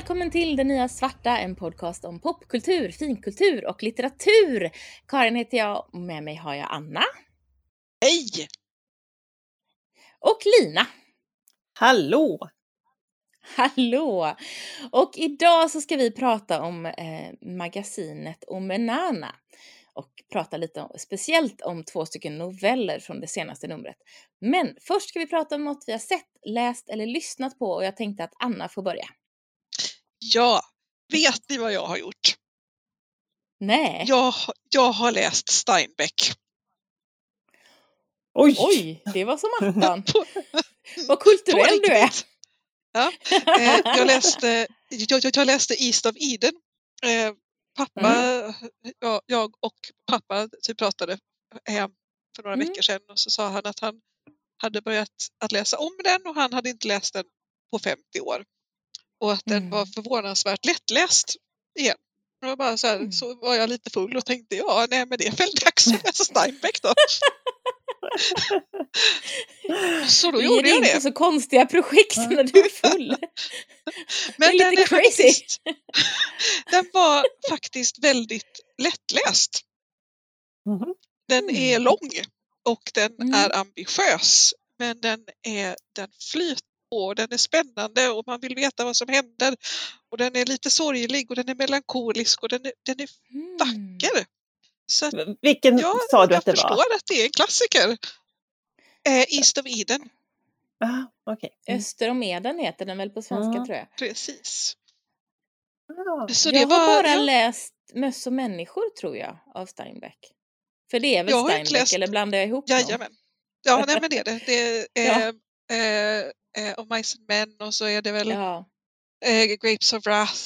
välkommen till Det Nya Svarta, en podcast om popkultur, finkultur och litteratur. Karin heter jag och med mig har jag Anna. Hej! Och Lina. Hallå! Hallå! Och idag så ska vi prata om eh, magasinet Omenana och prata lite om, speciellt om två stycken noveller från det senaste numret. Men först ska vi prata om något vi har sett, läst eller lyssnat på och jag tänkte att Anna får börja. Ja, vet ni vad jag har gjort? Nej. Jag, jag har läst Steinbeck. Oj! Oj, det var som attan. vad kulturell du är. Ja, eh, jag, läste, jag, jag, läste East of Eden. Eh, pappa, mm. jag, jag, och pappa typ pratade hem för några mm. veckor sedan och så sa han att han hade börjat att läsa om den och han hade inte läst den på 50 år och att den mm. var förvånansvärt lättläst igen. Och bara så, här, mm. så var jag lite full och tänkte ja, nej men det är väl dags att läsa Steinbeck då. så då gjorde jag det. Det är inte så konstiga projekt när du är full. men det är lite den crazy. Faktiskt, den var faktiskt väldigt lättläst. Mm. Den är lång och den mm. är ambitiös men den, är, den flyter och den är spännande och man vill veta vad som händer. Och den är lite sorglig och den är melankolisk och den är, den är mm. vacker. Så att, Vilken ja, sa du att det var? Jag förstår att det är en klassiker. Eh, East of Eden. Ah, okay. Mm. Öster om Eden heter den väl på svenska mm. tror jag. Precis. Ah. Så det jag var, har bara ja. läst Möss och människor tror jag av Steinbeck. För det är väl Steinbeck läst... eller blandar jag ihop Jajamän. Ja, nej, men det är det. det är, ja. eh, eh, och Mice and Men och så är det väl ja. eh, Grapes of Wrath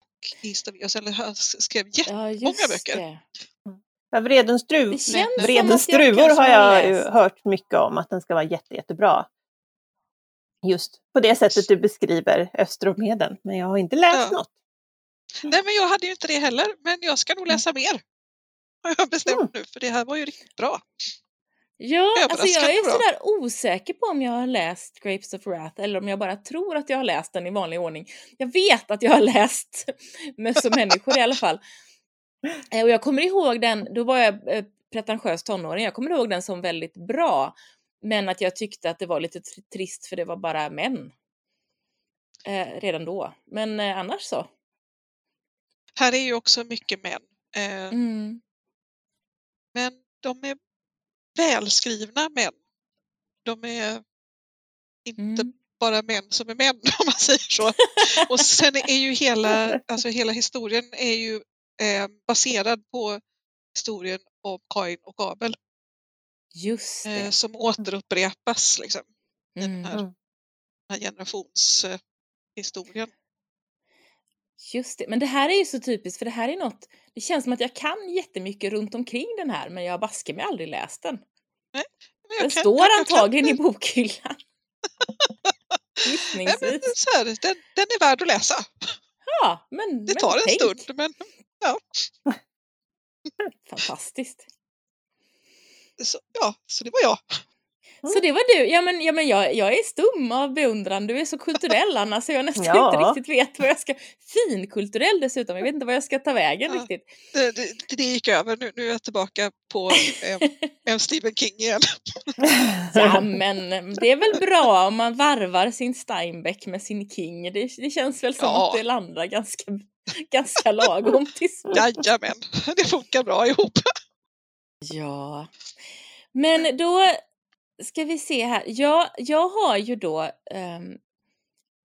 och East of och sen han skrev jättemånga ja, böcker. Ja, Vredens, druv, Vredens druvor har jag hört mycket om att den ska vara jätte, jättebra. Just på det sättet du beskriver Österomeden, men jag har inte läst ja. något. Nej, men jag hade ju inte det heller, men jag ska nog läsa mer. Har jag bestämt mm. nu, för det här var ju riktigt bra. Ja, alltså jag är sådär osäker på om jag har läst Grapes of Wrath eller om jag bara tror att jag har läst den i vanlig ordning. Jag vet att jag har läst Möss och människor i alla fall. Eh, och jag kommer ihåg den, då var jag eh, pretentiös tonåring, jag kommer ihåg den som väldigt bra. Men att jag tyckte att det var lite trist för det var bara män. Eh, redan då. Men eh, annars så. Här är ju också mycket män. Eh, mm. Men de är välskrivna män. De är inte mm. bara män som är män om man säger så. Och sen är ju hela, alltså hela historien är ju eh, baserad på historien om Kain och Abel. Just det. Eh, som återupprepas liksom. I mm. den här, den här generationshistorien. Just det, men det här är ju så typiskt för det här är något, det känns som att jag kan jättemycket runt omkring den här men jag har baske mig aldrig läst den. Nej, den kan, står antagligen i bokhyllan. Gissningsvis. Här, den, den är värd att läsa. Ja, men Det tar en tänk. stund men ja. Fantastiskt. Så, ja, så det var jag. Så det var du. Ja men, ja, men jag, jag är stum av beundran. Du är så kulturell Anna så jag nästan ja. inte riktigt vet vad jag ska... Finkulturell dessutom. Jag vet inte vad jag ska ta vägen ja, riktigt. Det, det, det, gick över. Nu, nu är jag tillbaka på en Stephen King igen. ja men det är väl bra om man varvar sin Steinbeck med sin King. Det, det känns väl som ja. att det landar ganska, ganska lagom till slut. Jajamän, det funkar bra ihop. Ja. Men då ska vi se här. Jag, jag har ju då um,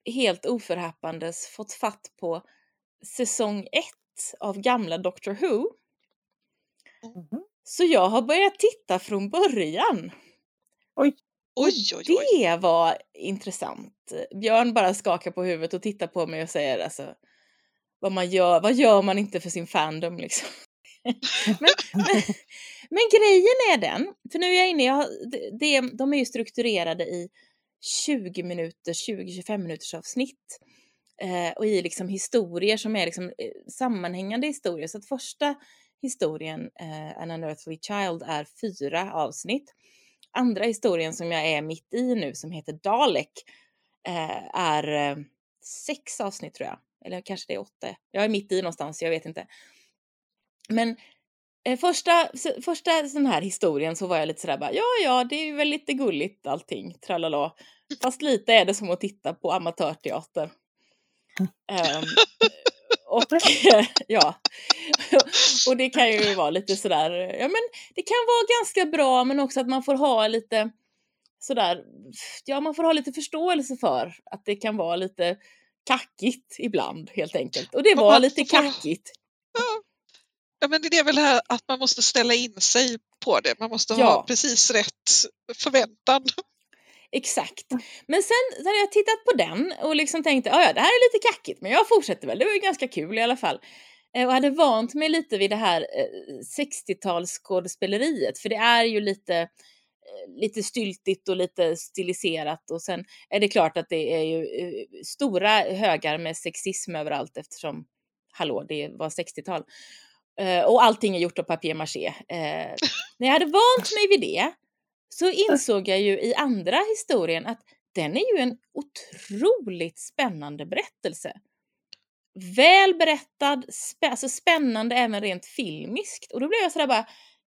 helt oförhappandes fått fatt på säsong ett av gamla Doctor Who. Mm -hmm. Så jag har börjat titta från början. Oj. Oj, oj, oj. Det var intressant. Björn bara skakar på huvudet och tittar på mig och säger alltså vad man gör, vad gör man inte för sin fandom liksom. men, men, men, grejen är den, för nu är jag inne, jag, det, de är ju strukturerade i 20 minuter, 20-25 minuters avsnitt. Eh, och i liksom historier som är liksom eh, sammanhängande historier. Så att första historien, eh, An Unearthly Child, är fyra avsnitt. Andra historien som jag är mitt i nu, som heter Dalek, eh, är eh, sex avsnitt tror jag. Eller kanske det är åtta. Jag är mitt i någonstans, jag vet inte. Men första, första den här historien så var jag lite sådär bara, ja ja, det är väl lite gulligt allting, tralala. Fast lite är det som att titta på amatörteater. um, och ja, och det kan ju vara lite sådär, ja men det kan vara ganska bra men också att man får ha lite sådär, ja man får ha lite förståelse för att det kan vara lite kackigt ibland helt enkelt. Och det var lite kackigt. Ja. Men det är väl det här att man måste ställa in sig på det. Man måste ja. ha precis rätt förväntan. Exakt. Men sen hade jag tittat på den och liksom tänkte, ja det här är lite kackigt men jag fortsätter väl, det var ju ganska kul i alla fall. Eh, och hade vant mig lite vid det här 60-talsskådespeleriet för det är ju lite Eh, lite styltigt och lite stiliserat och sen är det klart att det är ju eh, stora högar med sexism överallt eftersom, hallå, det var 60-tal. Eh, och allting är gjort av papier-maché. när jag hade vant mig vid det så insåg jag ju i andra historien att den är ju en otroligt spännande berättelse. Väl berättad, spä alltså spännande även rent filmiskt. Och då blev jag sådär bara,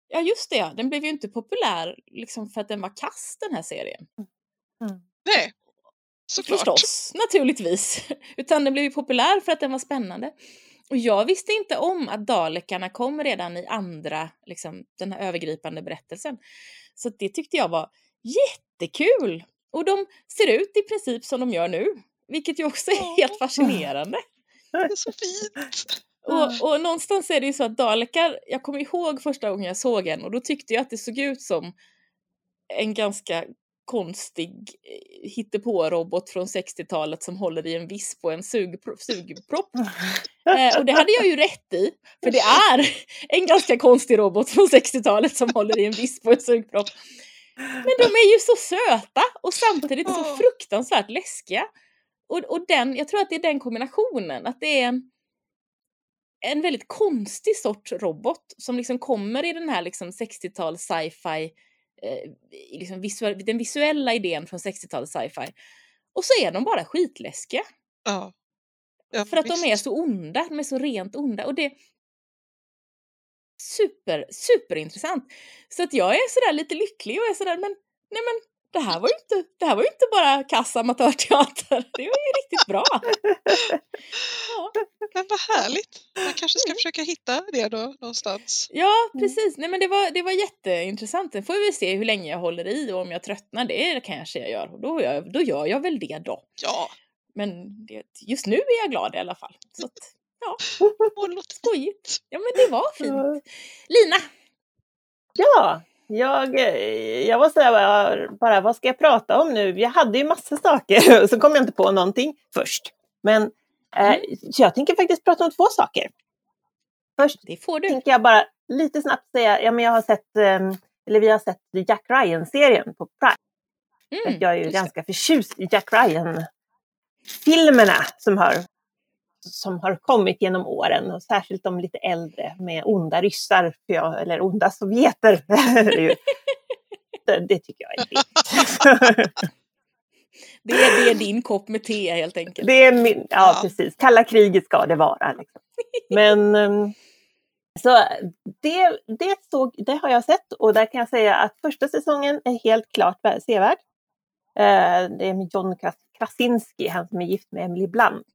Ja just det, den blev ju inte populär liksom för att den var kass den här serien. Mm. Nej, såklart. Förstås, naturligtvis. Utan den blev ju populär för att den var spännande. Och jag visste inte om att Dalekarna kom redan i andra, liksom den här övergripande berättelsen. Så det tyckte jag var jättekul! Och de ser ut i princip som de gör nu, vilket ju också är helt fascinerande. Det är så fint! Och, och någonstans är det ju så att dalekar, jag kommer ihåg första gången jag såg en och då tyckte jag att det såg ut som en ganska konstig eh, hittepå-robot från 60-talet som håller i en visp på en sugpropp. sugpropp. Eh, och det hade jag ju rätt i, för det är en ganska konstig robot från 60-talet som håller i en visp på en sugpropp. Men de är ju så söta och samtidigt så fruktansvärt läskiga. Och, och den, jag tror att det är den kombinationen, att det är en en väldigt konstig sorts robot som liksom kommer i den här liksom 60-tals sci-fi, eh, liksom visuell, den visuella idén från 60-talets sci-fi. Och så är de bara skitläskiga. Ja. ja För att visst. de är så onda, de är så rent onda. Och det super, superintressant. Så att jag är sådär lite lycklig och är sådär, men nej men det här var ju inte, det här var ju inte bara kass amatörteater, det var ju riktigt bra. Ja. Men vad härligt! Man kanske ska försöka hitta det då någonstans. Ja, mm. precis. Nej, men det, var, det var jätteintressant. Sen får vi se hur länge jag håller i och om jag tröttnar, det kanske jag gör. Och då, gör, då gör jag väl det då. Ja. Men det, just nu är jag glad i alla fall. Så att, ja, skojigt. Ja, men det var fint. Lina! Ja, jag, jag säga bara, vad ska jag prata om nu? Jag hade ju massa saker så kom jag inte på någonting först. Men eh, mm. jag tänker faktiskt prata om två saker. Först det får du. tänker jag bara lite snabbt säga, ja men jag har sett, ehm, eller vi har sett Jack Ryan-serien på Prime. Mm, jag är ju ganska det. förtjust i Jack Ryan-filmerna som har som har kommit genom åren och särskilt de lite äldre med onda ryssar, eller onda sovjeter. det, det tycker jag är fint. Det är, det är din kopp med te helt enkelt. Det är min, ja, precis. Kalla kriget ska det vara. Liksom. Men ehm, så det, det, såg, det har jag sett och där kan jag säga att första säsongen är helt klart sevärd. Eh, det är med John Krasinski, han som är gift med Emily Blunt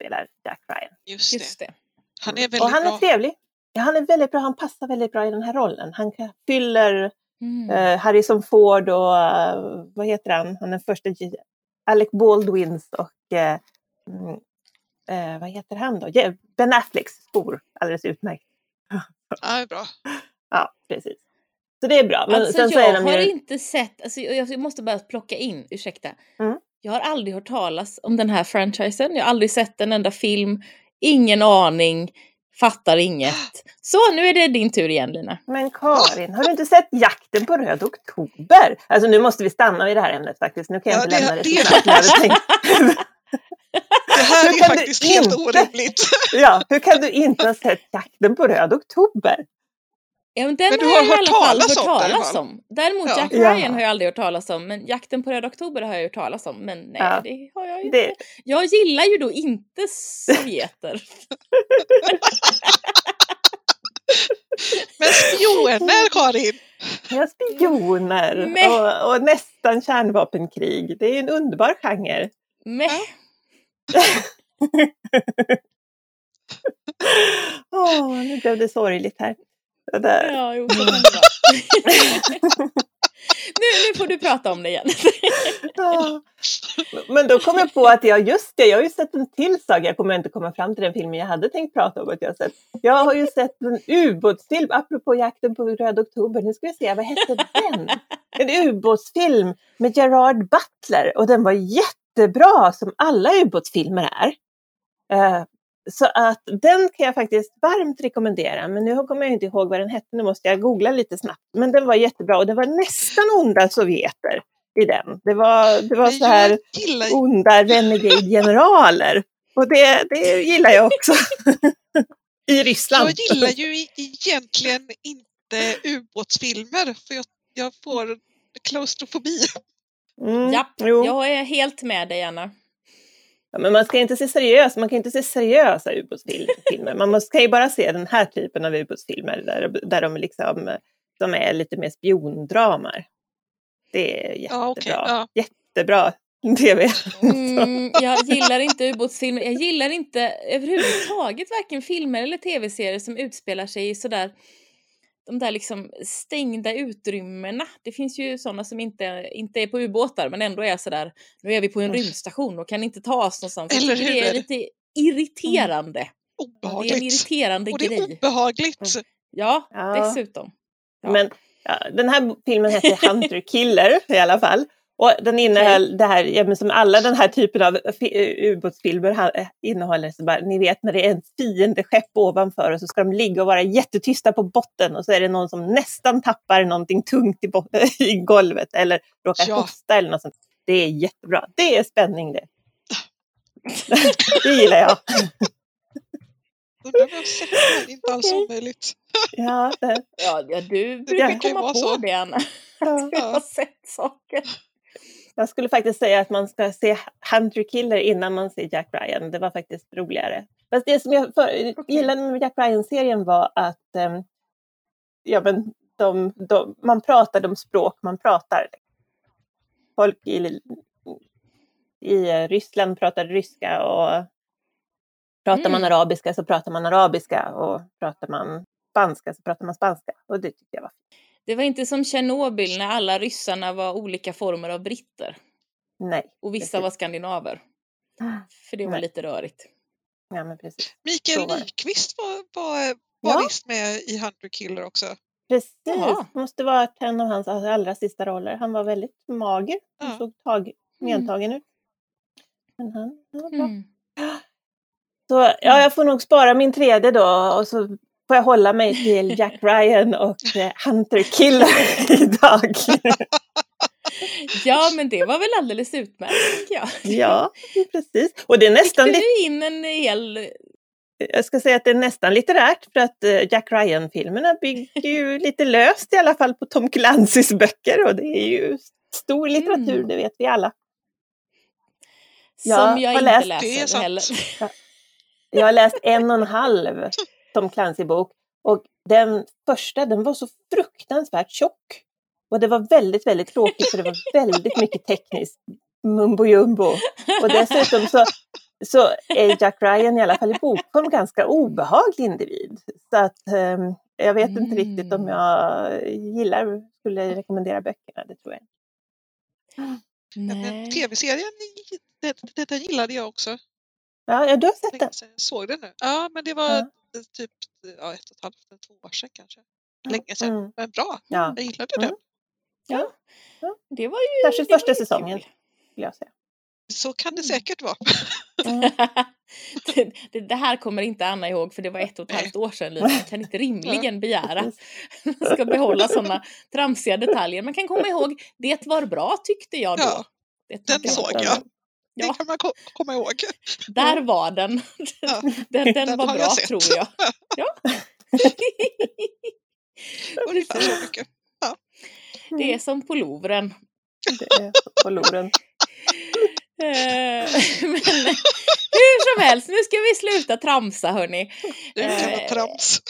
spelar Jack Ryan. Just det. Just det. Han är väldigt Och han är trevlig. Ja, han är väldigt bra, han passar väldigt bra i den här rollen. Han fyller mm. uh, Harrison Ford och uh, vad heter han, han är första Alec Baldwins och uh, vad heter han då? Ben Afflecks spor, alldeles utmärkt. Ja, det är bra. Ja, precis. Så det är bra. Men alltså, sen jag har ju... inte sett, alltså, jag måste bara plocka in, ursäkta. Mm. Jag har aldrig hört talas om den här franchisen. Jag har aldrig sett en enda film. Ingen aning. Fattar inget. Så nu är det din tur igen Lina. Men Karin, har du inte sett Jakten på röd oktober? Alltså nu måste vi stanna i det här ämnet faktiskt. Nu kan jag ja, inte det, lämna det, det här är faktiskt helt inte, orimligt. Ja, hur kan du inte ha sett Jakten på röd oktober? Ja, men den men du har, har jag hört i alla fall hört talas om. om. Däremot ja. Jack Ryan ja. har jag aldrig hört talas om, men Jakten på Röda Oktober har jag hört talas om. Men nej, ja. det har jag inte. Det... Jag gillar ju då inte sovjeter. men spioner, Karin! Ja, spioner och, och, nästan kärnvapenkrig. Det är en underbar genre. Meh. Åh, oh, nu blev det sorgligt här. Det där. Ja, jo, så kan det nu, nu får du prata om det igen. ja. Men då kom jag på att jag, just det, jag har ju sett en till saga, jag kommer inte komma fram till den filmen jag hade tänkt prata om att jag sett. Jag har ju sett en ubåtsfilm, apropå jakten på Röd Oktober, nu ska vi se, vad hette den? En ubåtsfilm med Gerard Butler och den var jättebra som alla ubåtsfilmer är. Så att den kan jag faktiskt varmt rekommendera. Men nu kommer jag inte ihåg vad den hette, nu måste jag googla lite snabbt. Men den var jättebra och det var nästan onda sovjeter i den. Det var, det var så här onda renegade-generaler. Och det, det gillar jag också. I Ryssland. Jag gillar ju egentligen inte ubåtsfilmer för jag, jag får klaustrofobi. Mm, ja, jag är helt med dig Anna. Ja, men man ska inte se seriös, man kan inte se seriösa ubåtsfilmer. Man måste, kan ju bara se den här typen av ubåtsfilmer där, där de, liksom, de är lite mer spiondramar. Det är jättebra. Ja, okay, ja. Jättebra tv. Mm, jag gillar inte ubåtsfilmer. Jag gillar inte överhuvudtaget varken filmer eller tv-serier som utspelar sig i sådär de där liksom stängda utrymmena. Det finns ju sådana som inte, inte är på ubåtar men ändå är sådär, nu är vi på en rymdstation och kan inte ta oss någonstans. Eller hur? Det är lite irriterande. Mm. Obehagligt. Det är en irriterande och det är obehagligt. Mm. Ja, ja, dessutom. Ja. Men ja, den här filmen heter Hunter Killer i alla fall. Och den innehöll okay. det här, ja, som alla den här typen av ubåtsfilmer innehåller, så bara, ni vet när det är ett fiendeskepp ovanför och så ska de ligga och vara jättetysta på botten och så är det någon som nästan tappar någonting tungt i, i golvet eller råkar ja. hosta eller något sånt. Det är jättebra. Det är spänning det. det gillar jag. Det behöver jag är inte alls omöjligt. Ja, det. ja, du brukar komma på så. det, Anna. Ja. Du har sett saker. Jag skulle faktiskt säga att man ska se Hunter Killer innan man ser Jack Ryan. Det var faktiskt roligare. Fast det som jag för, gillade med Jack Ryan-serien var att um, ja, men de, de, man pratar de språk man pratar. Folk i, i Ryssland pratar ryska och pratar mm. man arabiska så pratar man arabiska och pratar man spanska så pratar man spanska. Och det tyckte jag var fint. Det var inte som Tjernobyl när alla ryssarna var olika former av britter. Nej. Och vissa precis. var skandinaver. För det var Nej. lite rörigt. Ja, men precis. Mikael Nyqvist var, var, var ja. visst med i Hunter Killer också. Precis, det måste vara en av hans allra sista roller. Han var väldigt mager. Han ja. såg tag, mm. medtagen ut. Men han, han var bra. Mm. Så ja, jag får nog spara min tredje då och så får jag hålla mig till Jack Ryan och eh, Hunter Killer idag. Ja, men det var väl alldeles utmärkt tycker jag. Ja, precis. Och det är nästan Fick du in en hel... Jag ska säga att det är nästan litterärt för att eh, Jack Ryan-filmerna bygger ju lite löst i alla fall på Tom Clancys böcker och det är ju stor litteratur, mm. det vet vi alla. Som jag, jag inte läst, läser heller. Jag har läst en och en halv Tom Clancy-bok. Och den första, den var så fruktansvärt tjock. Och det var väldigt, väldigt tråkigt för det var väldigt mycket tekniskt mumbo jumbo. Och dessutom så, så är Jack Ryan i alla fall i bokform ganska obehaglig individ. Så att um, jag vet inte riktigt om mm. jag gillar, skulle rekommendera böckerna, det tror jag. Tv-serien, det, det, gillade jag också. Ja, ja du har sett den. Jag såg den nu. Ja, men det var ja typ ja, ett och ett halvt, två år sedan kanske. Länge sedan. Mm. Men bra, ja. jag gillade mm. den. Ja. ja, det var ju... Särskilt första säsongen, skulle jag säga. Så kan det mm. säkert vara. Mm. det, det, här kommer inte Anna ihåg för det var ett och ett halvt år sedan. Man kan inte rimligen begära att man ska behålla sådana tramsiga detaljer. Man kan komma ihåg, det var bra tyckte jag då. Ja, den såg jag. Ja. Det kan man komma ihåg. Där var den. Ja. Den, den, den var bra tror jag. Ja. Ungefär så mycket. Ja. Det är som på Louvren. Det är på Louvren. Eh, Men hur som helst, nu ska vi sluta tramsa hörni. Det kan vara Eh, trams.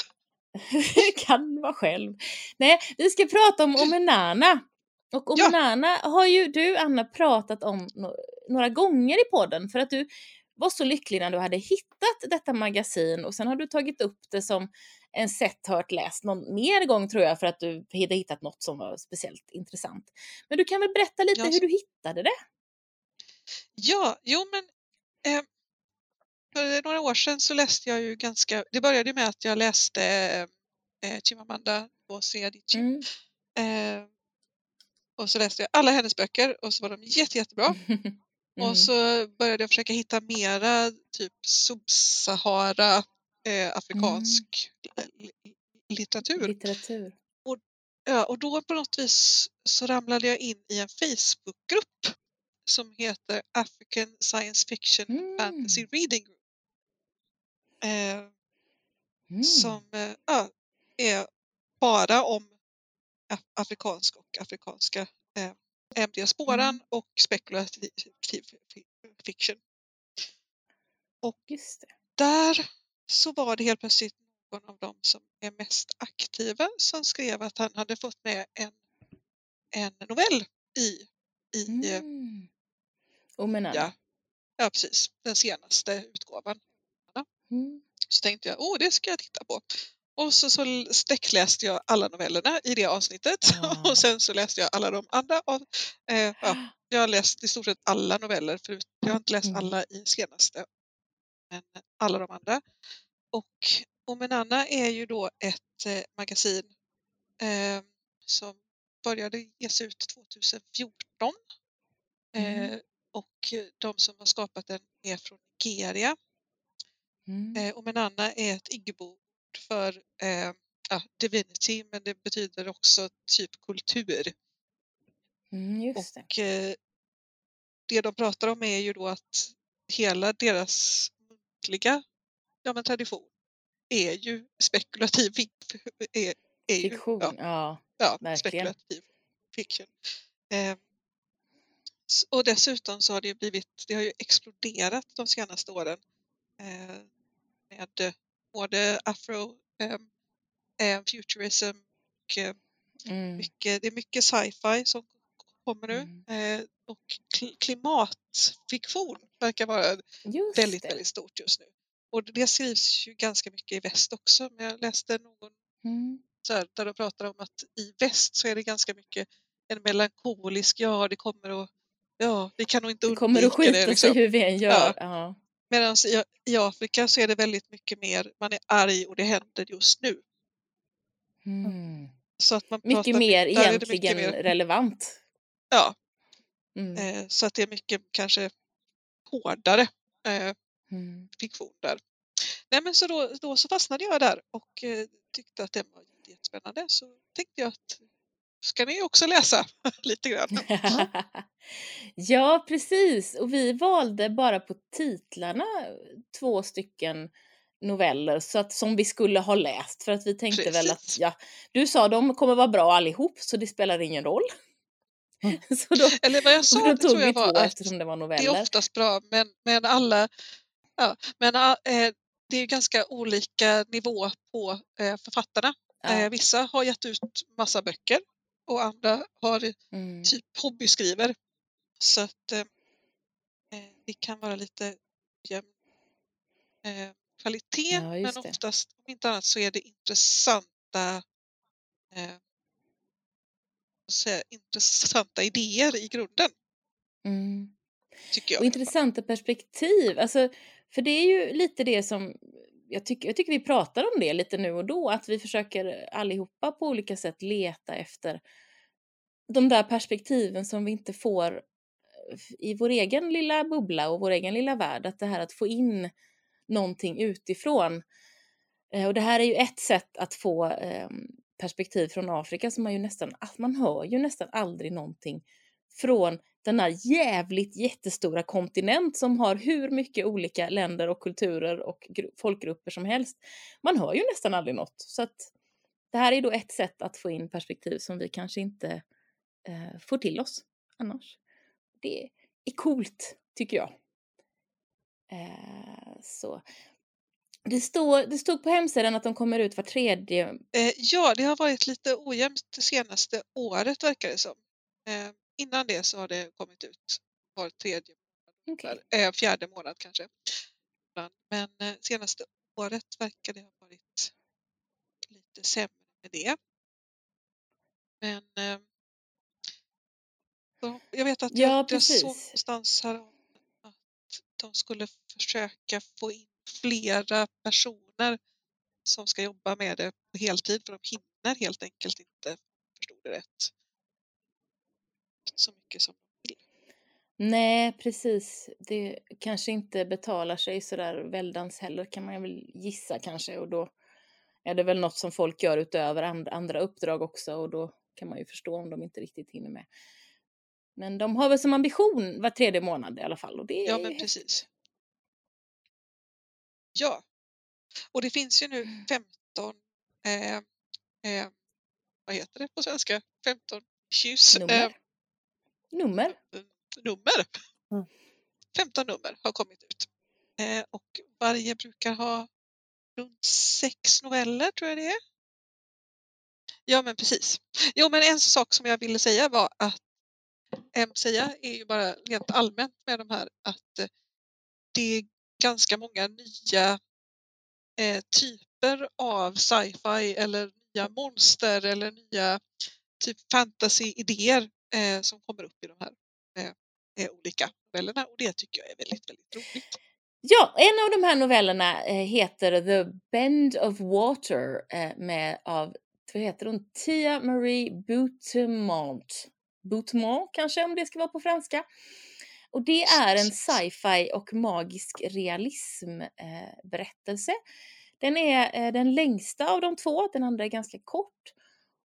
kan vara själv. Nej, vi ska prata om Omenana. Och Ja. Omenana har ju du, Anna, pratat om no- några gånger i podden för att du var så lycklig när du hade hittat detta magasin och sen har du tagit upp det som en sett, hört, läst någon mer gång tror jag för att du hade hittat något som var speciellt intressant. Men du kan väl berätta lite Ja. hur du hittade det? Ja, jo men eh, för några år sedan så läste jag ju ganska, det började med att jag läste eh, Chimamanda Ngozi Adichie. Mm. Eh, och så läste jag alla hennes böcker och så var de jätte, jättebra. Mm. Och så började jag försöka hitta mera typ subsahara eh, afrikansk li- litteratur. Litteratur. Ja, och då på något vis så ramlade jag in i en Facebookgrupp som heter African Science Fiction Mm. Fantasy Reading Group. Eh, Mm. Som eh, är bara om afrikansk och afrikanska eh, äventyrsspåran Mm. och spekulativ fi- fiction. Det. Där så var det helt plötsligt någon av dem som är mest aktiva som skrev att han hade fått med en, en novell i, i eh, Mm. Omenana. ja, ja, precis, den senaste utgåvan. Mm. Så tänkte jag, åh, det ska jag titta på. Och så, så sträckläste jag alla novellerna i det avsnittet Ah. och sen så läste jag alla de andra. Av, eh, ja, jag har läst i stort sett alla noveller, förut, jag har inte läst Mm. alla i senaste, men alla de andra. Och Omenanna är ju då ett eh, magasin eh, som började ges ut 2014. Mm. Eh, och de som har skapat den är från Nigeria. Mm. Eh, Omenanna är ett igbo för eh, ja, divinity men det betyder också typ kultur. Mm. Och eh, det de pratar om är ju då att hela deras muntliga ja, men tradition är ju spekulativ är, är ju, Fiktion, Ja, ja. ja, verkligen. spekulativ fiction. Eh, och dessutom så har det ju blivit, det har ju exploderat de senaste åren eh, med både afro, eh, futurism och eh, Mm. mycket, det är mycket sci-fi som kommer nu Mm. eh, och kl- klimatfiktion verkar vara Just väldigt, det. väldigt stort just nu. Och det skrivs ju ganska mycket i väst också, men jag läste någon Mm. så här, där de pratar om att i väst så är det ganska mycket en melankolisk, ja det kommer att, ja vi kan nog inte Det undvika kommer att skita det. sig Liksom. hur vi än gör. Ja. Medan i, i Afrika så är det väldigt mycket mer, man är arg och det händer just nu. Mm. Så att man Mycket pratar, mer det egentligen mycket mer- relevant. Ja, Mm. eh, så att det är mycket kanske hårdare eh, Mm. fiktion där. Nej men så då, då så fastnade jag där och eh, tyckte att den var jätte- jättespännande så tänkte jag att ska ni också läsa lite grann. ja, precis. Och vi valde bara på titlarna två stycken noveller så att, som vi skulle ha läst. För att vi tänkte väl att, Precis. ja, du sa de kommer vara bra allihop så det spelar ingen roll. Mm. så då, Eller vad jag sa, då det tog tror jag två var att det var det noveller. är oftast bra men, men alla, ja, men eh, det är ganska olika nivå på eh, författarna. Ja. Eh, vissa har gett ut massa böcker och andra har Mm. typ hobbyskriver. Så att eh, eh, det kan vara lite jämn eh, kvalitet Ja, men det. oftast om inte annat så är det intressanta eh, säga, intressanta idéer i grunden Mm. tycker jag. Och intressanta perspektiv. Alltså, för det är ju lite det som jag tycker, jag tycker vi pratar om det lite nu och då, att vi försöker allihopa på olika sätt leta efter de där perspektiven som vi inte får eh, i vår egen lilla bubbla och vår egen lilla värld. Att det här att få in någonting utifrån. Eh, och det här är ju ett sätt att få ehm, perspektiv från Afrika som man ju nästan, man hör ju nästan aldrig någonting från denna jävligt jättestora kontinent som har hur mycket olika länder och kulturer och gru- folkgrupper som helst. Man hör ju nästan aldrig något. Så att det här är då ett sätt att få in perspektiv som vi kanske inte eh, får till oss annars. Det är coolt, tycker jag. Eh, så. Det, står, det stod på hemsidan att de kommer ut var tredje... Eh, ja, det har varit lite ojämnt det senaste året verkar det som. Eh, innan det så har det kommit ut var tredje okay. eh, fjärde månad kanske. Men eh, senaste året verkar det ha varit lite sämre med det. Men eh, jag vet att ja, jag, jag såg någonstans här att de skulle försöka få in flera personer som ska jobba med det på heltid för de hinner helt enkelt inte, förstod det rätt, så mycket som de vill. Nej, precis. Det kanske inte betalar sig sådär väldans heller kan man väl gissa kanske och då är det väl något som folk gör utöver andra uppdrag också och då kan man ju förstå om de inte riktigt hinner med. Men de har väl som ambition var tredje månad i alla fall. Och det ja, men precis. Ja, och det finns ju nu 15, mm. eh, eh, vad heter det på svenska? 15 kyss. Nummer. Eh, nummer. Nummer. Mm. 15 nummer har kommit ut. Eh, och varje brukar ha runt sex noveller tror jag det är. Ja men precis. Jo men en sak som jag ville säga var att säga är ju bara rent allmänt med de här att eh, det är ganska många nya eh, typer av sci-fi eller nya monster eller nya typ fantasy-idéer eh, som kommer upp i de här eh, eh olika novellerna och det tycker jag är väldigt, väldigt roligt. Ja, en av de här novellerna eh, heter The Bend of Water eh, med av, vad heter hon, Tia Marie Boutemont. Boutemont kanske om det ska vara på franska. Och det är en sci-fi och magisk realism berättelse. Den är den längsta av de två, den andra är ganska kort.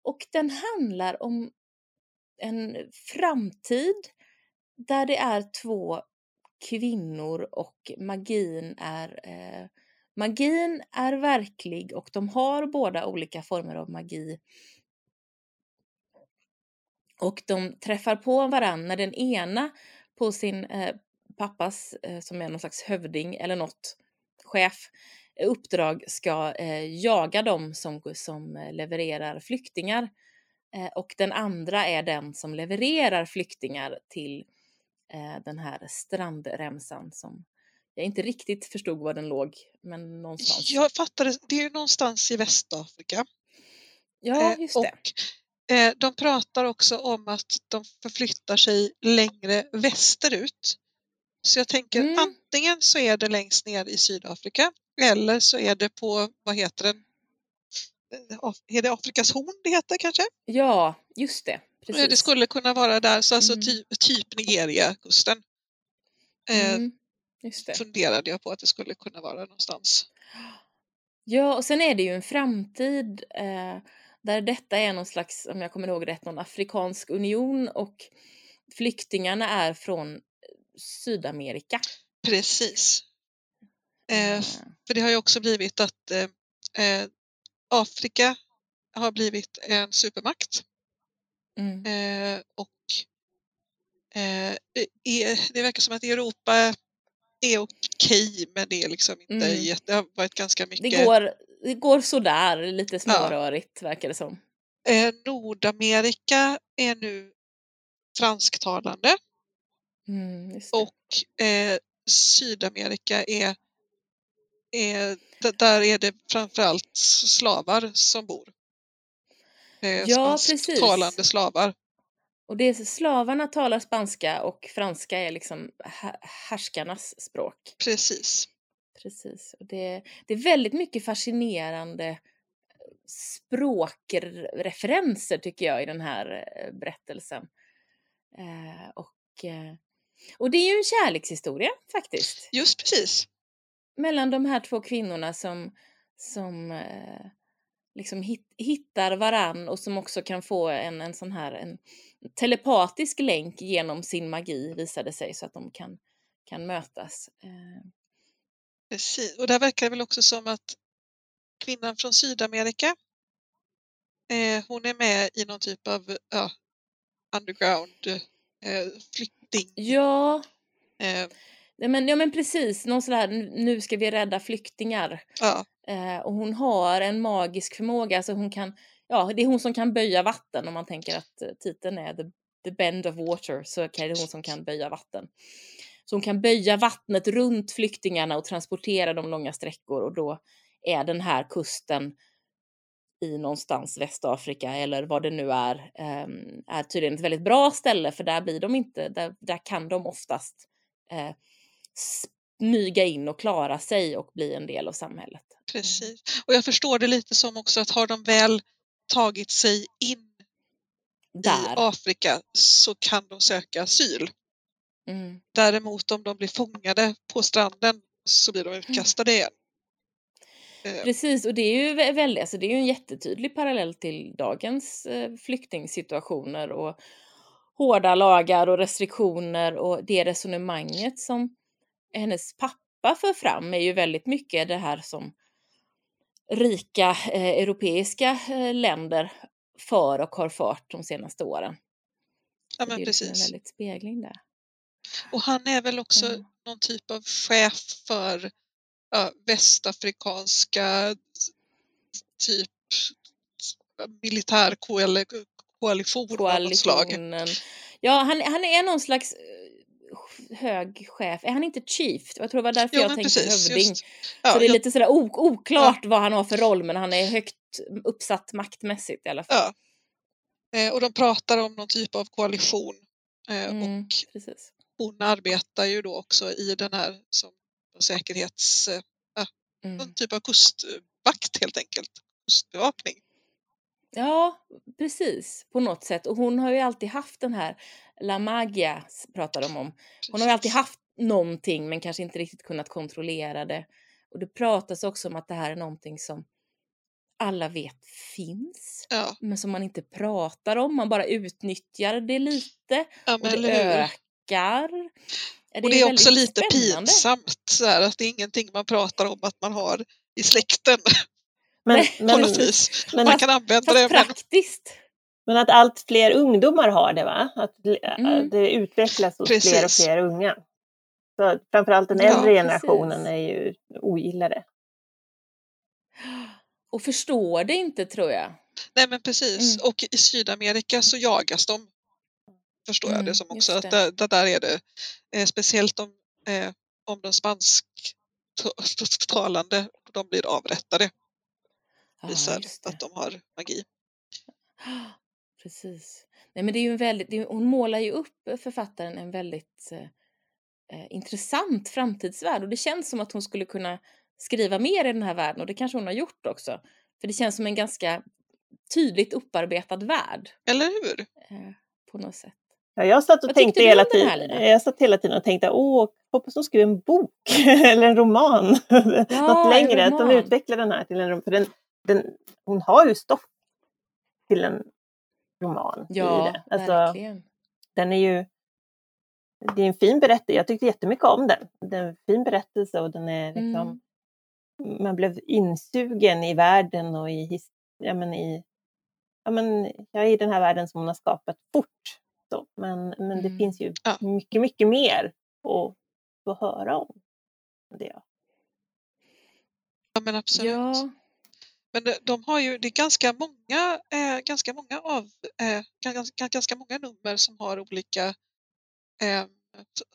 Och den handlar om en framtid där det är två kvinnor och magin är eh, Magin är verklig och de har båda olika former av magi. Och de träffar på varandra när den ena på sin eh, pappas, eh, som är någon slags hövding eller något, chef, eh, uppdrag ska eh, jaga dem som, som eh, levererar flyktingar. Eh, och den andra är den som levererar flyktingar till eh, den här strandremsan som jag inte riktigt förstod var den låg, men någonstans. Jag fattade, det är ju någonstans i Västafrika. Ja, just det. Och de pratar också om att de förflyttar sig längre västerut. Så jag tänker mm. antingen så är det längst ner i Sydafrika eller så är det på, vad heter den, är det Afrikas horn det heter kanske? Ja, just det. Precis. Det skulle kunna vara där, så alltså mm. typ, typ Nigeria-kusten. Eh, mm, funderade jag på att det skulle kunna vara någonstans. Ja, och sen är det ju en framtid eh, där detta är någon slags, om jag kommer ihåg rätt, någon afrikansk union och flyktingarna är från Sydamerika. Precis. Eh, mm. för det har ju också blivit att eh, eh Afrika har blivit en supermakt. Mm. Eh, och eh, det verkar som att Europa är okej men det är liksom inte mm. jätte, det har varit ganska mycket. Det går, det går sådär, lite smårörigt ja. verkar det som. Eh, Nordamerika är nu fransktalande. Mm, och eh, Sydamerika är, är, där är det framförallt slavar som bor. Ja, precis. Talande slavar. Och det är, slavarna talar spanska och franska är liksom härskarnas språk. Precis. Precis. Och det, det är väldigt mycket fascinerande eh, språkreferenser tycker jag i den här eh, berättelsen. Eh, och, eh, och det är ju en kärlekshistoria faktiskt. Just precis. Mellan de här två kvinnorna som, som eh, liksom hit, hittar varann och som också kan få en, en sån här en telepatisk länk genom sin magi visade sig så att de kan, kan mötas. Eh. Precis, och där verkar det väl också som att kvinnan från Sydamerika Eh, hon är med i någon typ av ja, underground eh, flykting. Ja. Ja men, ja men precis, någon sån här nu ska vi rädda flyktingar. Ja. Eh, och hon har en magisk förmåga, alltså hon kan, ja det är hon som kan böja vatten om man tänker att eh, titeln är The, the Bend of Water så är det hon som kan böja vatten. Så hon kan böja vattnet runt flyktingarna och transportera dem långa sträckor och då är den här kusten i någonstans Västafrika eller vad det nu är, ehm, är tydligen ett väldigt bra ställe för där blir de inte, där, där kan de oftast eh, smyga in och klara sig och bli en del av samhället. Precis, och jag förstår det lite som också att har de väl tagit sig in Där. i Afrika så kan de söka asyl. Mm. Däremot om de blir fångade på stranden så blir de mm. utkastade igen. Eh. Precis, och det är ju väldigt, alltså det är ju en jättetydlig parallell till dagens eh, flyktingsituationer och hårda lagar och restriktioner och det resonemanget som hennes pappa för fram är ju väldigt mycket det här som rika eh, europeiska eh, länder för och har fört de senaste åren. Ja, men det är precis. en väldigt spegling där. Och han är väl också mm. någon typ av chef för ja, västafrikanska typ militär koalition, koalition av något slag. Ja, han, han är någon slags eh, hög chef. Är han inte chief? Jag tror det var därför jo, jag tänkte precis, hövding. Ja, så det är jag... lite sådär oklart ja. vad han har för roll men han är högt uppsatt maktmässigt i alla fall. Ja. Eh, och de pratar om någon typ av koalition. Eh, mm, och precis. hon arbetar ju då också i den här som säkerhets... Eh, mm. Någon typ av kustvakt helt enkelt. Kustbevakning. Ja, precis, på något sätt. Och hon har ju alltid haft den här, La Magia pratar de om. Hon har ju alltid haft någonting men kanske inte riktigt kunnat kontrollera det. Och det pratas också om att det här är någonting som alla vet finns, ja. men som man inte pratar om. Man bara utnyttjar det lite ja, och det ökar. Det och det är, är också lite spännande. pinsamt så här, att det är ingenting man pratar om att man har i släkten. Men, men. Men, man kan använda det. praktiskt. Men att allt fler ungdomar har det va? Att mm. det utvecklas hos Precis. fler och fler unga. Så framförallt den äldre ja, generationen är ju ogillar det. Och förstår det inte tror jag. Nej men precis. Mm. Och i Sydamerika så jagas de. Förstår mm, jag det som också. Det. Att där, där är det eh, speciellt om, eh, om de spansktalande de blir avrättade visar att de har magi. Precis. Nej, men det är ju en väldigt, hon målar ju upp författaren en väldigt eh, eh, intressant framtidsvärld och det känns som att hon skulle kunna skriva mer i den här världen och det kanske hon har gjort också. För det känns som en ganska tydligt upparbetad värld. Eller hur? Eh, på något sätt. Ja, jag satt och Vad tänkte hela tiden, jag satt hela tiden och tänkte, åh, hoppas de skriver en bok eller en roman. Ja, Något längre, att de utvecklar den här till en roman. För den, den, hon har ju stoff till en roman ja, i det. Alltså, verkligen. Den är ju det är en fin berättelse. Jag tyckte jättemycket om den. Det är en fin berättelse och den är liksom mm. Man blev insugen i världen och i, ja, men i, ja, men, i den här världen som hon har skapat fort. Så. Men, men mm. det finns ju ja. mycket, mycket mer att få höra om. Det. Ja men absolut. Ja. Men de har ju, det är ganska många, eh, ganska många av, eh, ganska, ganska många nummer som har olika eh,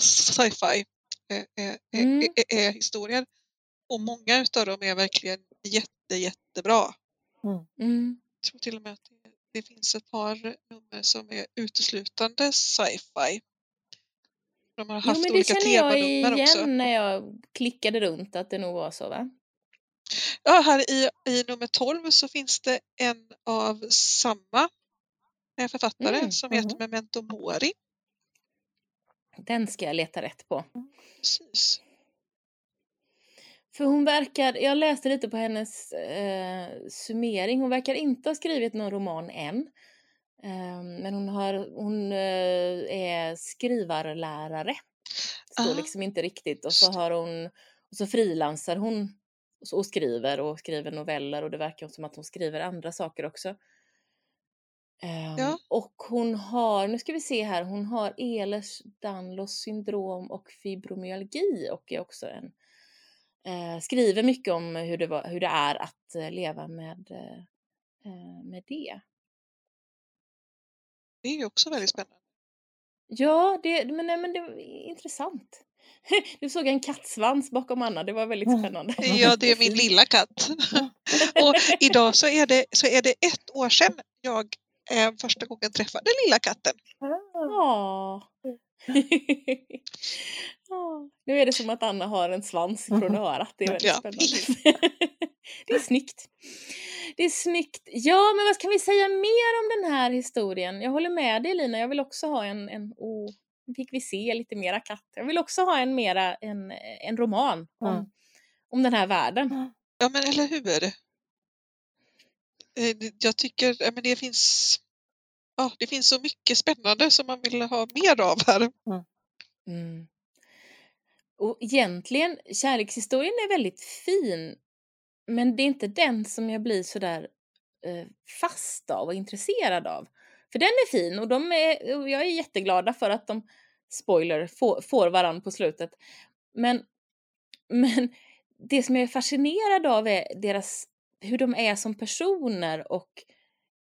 sci-fi eh, eh, eh, mm. eh, historier. Och många utav dem är verkligen jätte, jättebra. Mm. Mm. Jag tror till och med att det, det finns ett par nummer som är uteslutande sci-fi. De har haft jo, men det känner jag igen också. när jag klickade runt att det nog var så va? Ja, här i, i nummer 12 så finns det en av samma eh, författare mm. som heter mm. Memento Mori. Den ska jag leta rätt på. Precis. För hon verkar, jag läste lite på hennes eh, summering, hon verkar inte ha skrivit någon roman än. Eh, men hon, har, hon eh, är skrivarlärare. Står ah. liksom inte riktigt. Och så har hon, och så frilansar hon och skriver och skriver noveller och det verkar som att hon skriver andra saker också. hon har, nu ska vi se här, hon har Ehlers-Danlos syndrom och fibromyalgi och är också en, eh, skriver mycket om hur det, var, hur det är att eh, leva med, eh, med det. Det är ju också väldigt spännande. Ja, det, men, nej, men det var intressant. Du såg en kattsvans bakom Anna, det var väldigt mm. spännande. Ja, det är min lilla katt. Och idag så är det, så är det ett år sedan jag eh, första gången träffade lilla katten. Åh. Nu är det som att Anna har en svans från örat. Det är väldigt ja. spännande. det är snyggt. Det är snyggt. Ja, men vad kan vi säga mer om den här historien? Jag håller med dig Lina, jag vill också ha en, en oh, fick vi se lite mera katt. Jag vill också ha en mera, en, en roman om, mm. om den här världen. Ja, men eller hur? Eh, jag tycker, men det finns, ja, det finns så mycket spännande som man vill ha mer av här. Mm. Mm. Och egentligen, kärlekshistorien är väldigt fin, men det är inte den som jag blir sådär eh, fast av och intresserad av. För den är fin och de är, och jag är jätteglada för att de, spoiler, får, får varann på slutet. Men, men det som jag är fascinerad av är deras, hur de är som personer och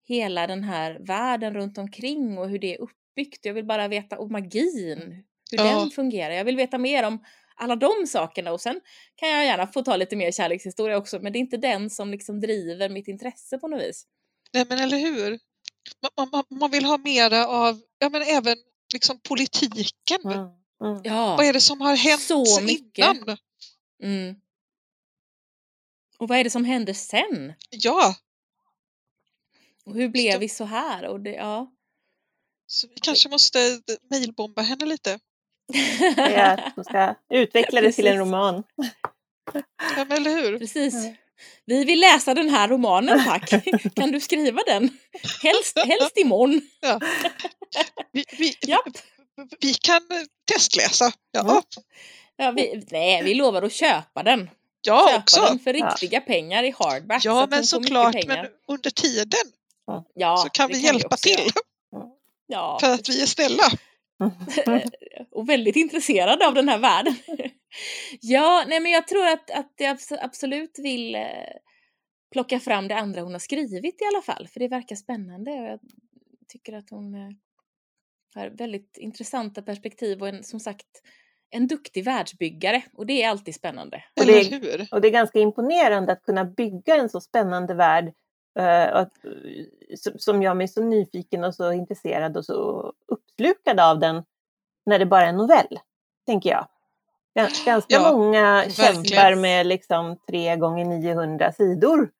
hela den här världen runt omkring och hur det är uppbyggt. Jag vill bara veta om magin, hur ja. den fungerar. Jag vill veta mer om alla de sakerna och sen kan jag gärna få ta lite mer kärlekshistoria också men det är inte den som liksom driver mitt intresse på något vis. Nej men eller hur. Man, man, man vill ha mera av, ja men även liksom politiken. Mm. Mm. Ja, vad är det som har hänt så mycket. innan? Mm. Och vad är det som händer sen? Ja. Och hur blev så, vi så här? Och det, ja. Så vi kanske måste mejlbomba henne lite. Ja, hon ska utveckla det till en roman. Ja, men eller hur? Precis. Vi vill läsa den här romanen tack. Kan du skriva den? Helst, helst imorgon. Ja. Vi, vi, vi kan testläsa. Ja. Ja, vi, nej, vi lovar att köpa den. Ja, köpa också. den för riktiga ja. pengar i hardback. Ja, så men såklart. Men under tiden ja, så kan vi kan hjälpa vi till. Ja. För att vi är snälla. och väldigt intresserade av den här världen. Ja, nej men jag tror att, att jag absolut vill eh, plocka fram det andra hon har skrivit i alla fall, för det verkar spännande och jag tycker att hon eh, har väldigt intressanta perspektiv och en, som sagt en duktig världsbyggare och det är alltid spännande. Och det, är, och det är ganska imponerande att kunna bygga en så spännande värld uh, att, som gör mig så nyfiken och så intresserad och så uppslukad av den när det bara är en novell, tänker jag. Ganska ja, många verkligen. kämpar med liksom 3 gånger 900 sidor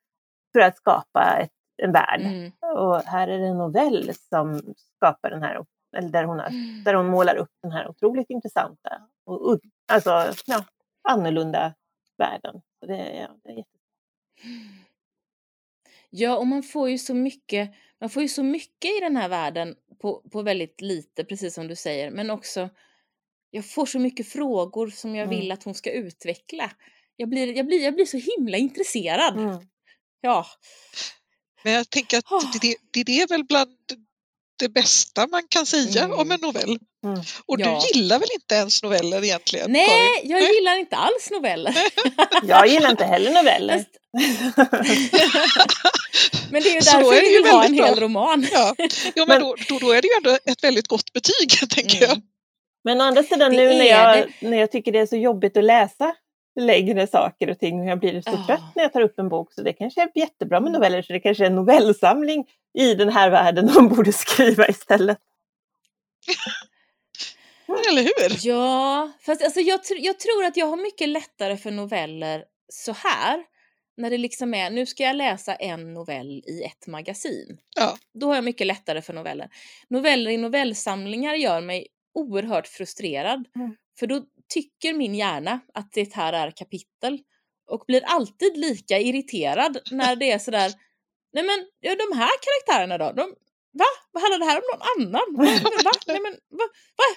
för att skapa ett, en värld. Mm. Och här är det en novell som skapar den här, eller där hon, har, mm. där hon målar upp den här otroligt intressanta och alltså, ja, annorlunda världen. Så det, ja, det är jätte... Ja, och man får ju så mycket, man får ju så mycket i den här världen på, på väldigt lite, precis som du säger, men också jag får så mycket frågor som jag mm. vill att hon ska utveckla. Jag blir, jag blir, jag blir så himla intresserad. Mm. Ja. Men jag tänker att oh. det, det, det är väl bland det bästa man kan säga mm. om en novell. Mm. Och ja. du gillar väl inte ens noveller egentligen? Nej, Karin? jag gillar inte alls noveller. jag gillar inte heller noveller. men det är ju därför jag vill ha en hel bra. roman. ja, ja men, men då, då, då, är det ju ändå ett väldigt gott betyg, tänker mm. jag. Men å andra sidan nu när jag, när jag tycker det är så jobbigt att läsa längre saker och ting och jag blir så oh. trött när jag tar upp en bok så det kanske är jättebra med noveller så det kanske är en novellsamling i den här världen de borde skriva istället. Eller hur? Ja, fast alltså jag, jag tror att jag har mycket lättare för noveller så här. När det liksom är, nu ska jag läsa en novell i ett magasin. Ja. Då har jag mycket lättare för noveller. Noveller i novellsamlingar gör mig oerhört frustrerad. Mm. För då tycker min hjärna att det här är kapitel och blir alltid lika irriterad när det är sådär Nej men ja, de här karaktärerna då? De, va? Vad handlar det här om någon annan? Va? Nej men va? va?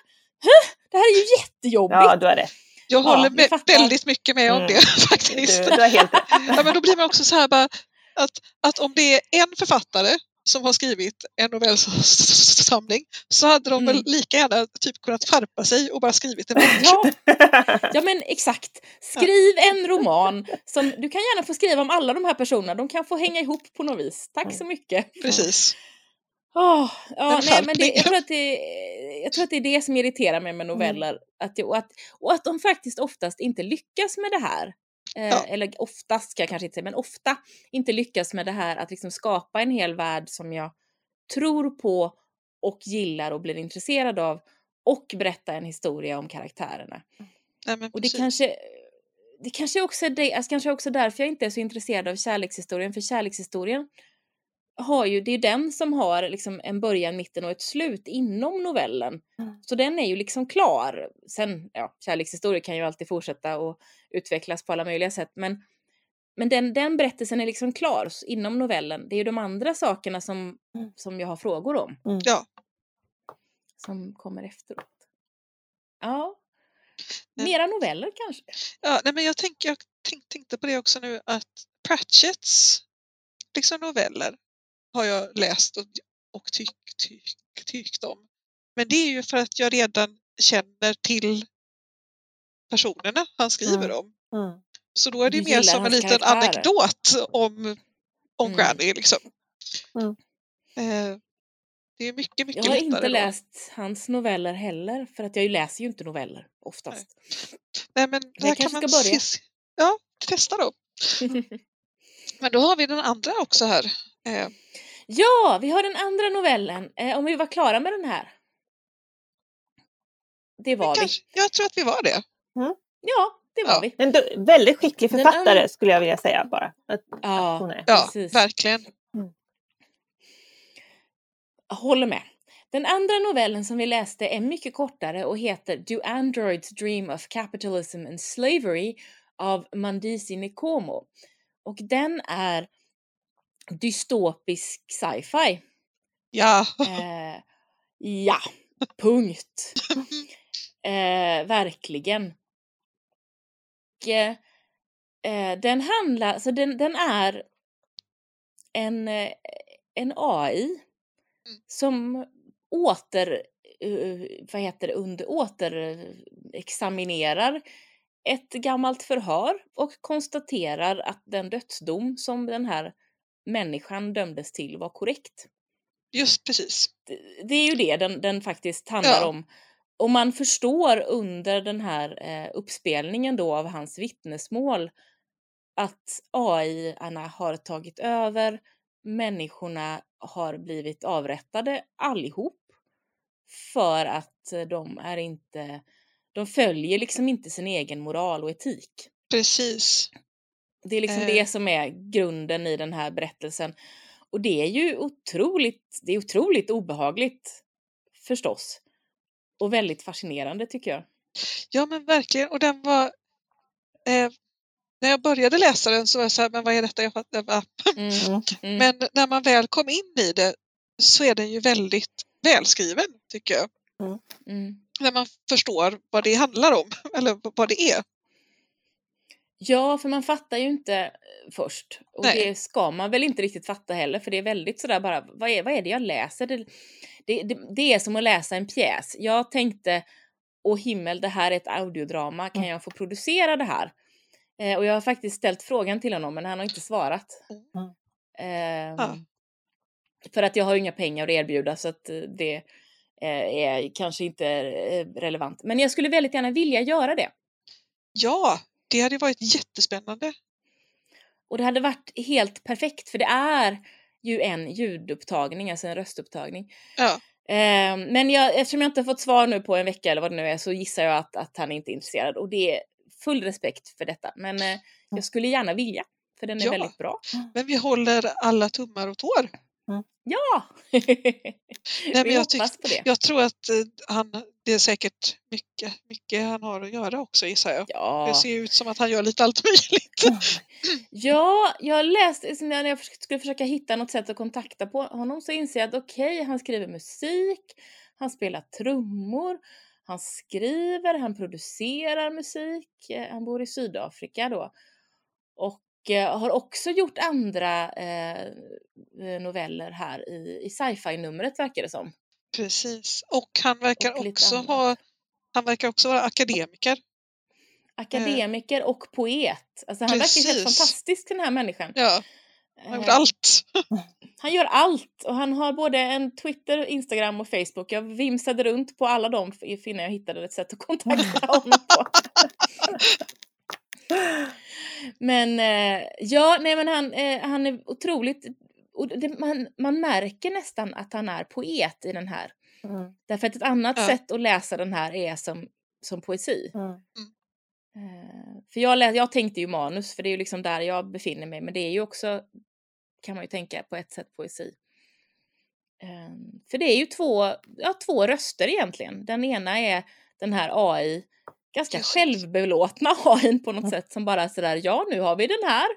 Huh? Det här är ju jättejobbigt! Ja, du har rätt. Jag håller med, väldigt mycket med mm. om det faktiskt. Du, du ja, men då blir man också så här bara att, att om det är en författare som har skrivit en novellsamling så hade de mm. väl lika gärna typ kunnat skärpa sig och bara skrivit en ja. ja men exakt. Skriv ja. en roman. Som, du kan gärna få skriva om alla de här personerna. De kan få hänga ihop på något vis. Tack så mycket. Precis. Oh, ja, nej, men det, jag, tror att det, jag tror att det är det som irriterar mig med mm. noveller. Mm. Att det, och, att, och att de faktiskt oftast inte lyckas med det här. Eh, ja. Eller oftast ska jag kanske inte säga, men ofta inte lyckas med det här att liksom skapa en hel värld som jag tror på och gillar och blir intresserad av och berätta en historia om karaktärerna. Nej, och det kanske, det kanske också är det, alltså kanske också därför jag inte är så intresserad av kärlekshistorien, för kärlekshistorien har ju, det är ju den som har liksom en början, mitten och ett slut inom novellen. Mm. Så den är ju liksom klar. Sen, ja, kärlekshistorier kan ju alltid fortsätta och utvecklas på alla möjliga sätt, men, men den, den berättelsen är liksom klar inom novellen. Det är ju de andra sakerna som, mm. som jag har frågor om. Mm. Ja. Som kommer efteråt. Ja. Mera noveller kanske? Ja, nej men jag, tänk, jag tänk, tänkte på det också nu att Pratchetts liksom noveller har jag läst och, och tyckt tyck, tyckt om. Men det är ju för att jag redan känner till personerna han skriver mm. om. Mm. Så då är det du mer som en liten karaktärer. anekdot om, om mm. Granny. Liksom. Mm. Eh, det är mycket, mycket Jag har inte då. läst hans noveller heller, för att jag läser ju inte noveller oftast. Nej, Nej men det här kan man ska börja. Ja, testa då. men då har vi den andra också här. Eh, Ja, vi har den andra novellen. Eh, om vi var klara med den här. Det var vi. jag tror att vi var det. Mm. Ja, det var ja. vi. En väldigt skicklig författare den, skulle jag vilja säga bara. Att, ja, att ja verkligen. Mm. Håller med. Den andra novellen som vi läste är mycket kortare och heter Do Androids Dream of Capitalism and Slavery av Mandisi Nikomo. Och den är dystopisk sci-fi. Ja. Eh, ja, punkt. Eh, verkligen. Och, eh, den handlar, så den, den är en, eh, en AI mm. som åter, uh, vad heter det, under, återexaminerar ett gammalt förhör och konstaterar att den dödsdom som den här människan dömdes till var korrekt. Just precis. Det, det är ju det den, den faktiskt handlar ja. om. Och man förstår under den här eh, uppspelningen då av hans vittnesmål att AI-arna har tagit över, människorna har blivit avrättade allihop för att de är inte, de följer liksom inte sin egen moral och etik. Precis. Det är liksom eh. det som är grunden i den här berättelsen. Och det är ju otroligt, det är otroligt obehagligt förstås. Och väldigt fascinerande tycker jag. Ja men verkligen och den var eh, när jag började läsa den så var jag så här, men vad är detta? Jag fattar, mm, mm. Men när man väl kom in i det så är den ju väldigt välskriven tycker jag. Mm. mm. När man förstår vad det handlar om eller vad det är. Ja, för man fattar ju inte eh, först. Och Nej. det ska man väl inte riktigt fatta heller, för det är väldigt sådär bara, vad är, vad är det jag läser? Det, det, det, det är som att läsa en pjäs. Jag tänkte, åh himmel, det här är ett audiodrama, kan mm. jag få producera det här? Eh, och jag har faktiskt ställt frågan till honom, men han har inte svarat. Mm. Eh. För att jag har inga pengar att erbjuda, så att eh, det eh, är kanske inte eh, relevant. Men jag skulle väldigt gärna vilja göra det. Ja, det hade varit jättespännande. Och det hade varit helt perfekt för det är ju en ljudupptagning, alltså en röstupptagning. Ja. Eh, men jag, eftersom jag inte har fått svar nu på en vecka eller vad det nu är så gissar jag att, att han inte är intresserad och det är full respekt för detta. Men eh, jag skulle gärna vilja för den är ja. väldigt bra. Men vi håller alla tummar och tår. Mm. Ja! Nej, men jag, tyck, jag tror att eh, han, det är säkert mycket, mycket han har att göra också gissar jag. Ja. Det ser ut som att han gör lite allt möjligt. ja, jag läste, när jag skulle försöka hitta något sätt att kontakta på honom så inser jag att okej, okay, han skriver musik, han spelar trummor, han skriver, han producerar musik, eh, han bor i Sydafrika då. Och har också gjort andra eh, noveller här i, i sci-fi-numret verkar det som. Precis, och han verkar och också ha han verkar också vara akademiker. Akademiker och poet. Alltså han Precis. verkar helt fantastisk den här människan. Ja, han gjort eh, allt. Han gör allt och han har både en Twitter, Instagram och Facebook. Jag vimsade runt på alla dem innan jag hittade ett sätt att kontakta honom på. men eh, ja, nej men han, eh, han är otroligt, det, man, man märker nästan att han är poet i den här. Mm. Därför att ett annat ja. sätt att läsa den här är som, som poesi. Mm. Uh, för jag, läs, jag tänkte ju manus, för det är ju liksom där jag befinner mig, men det är ju också, kan man ju tänka, på ett sätt poesi. Uh, för det är ju två, ja, två röster egentligen. Den ena är den här AI, ganska Just. självbelåtna AI på något mm. sätt som bara sådär, ja nu har vi den här,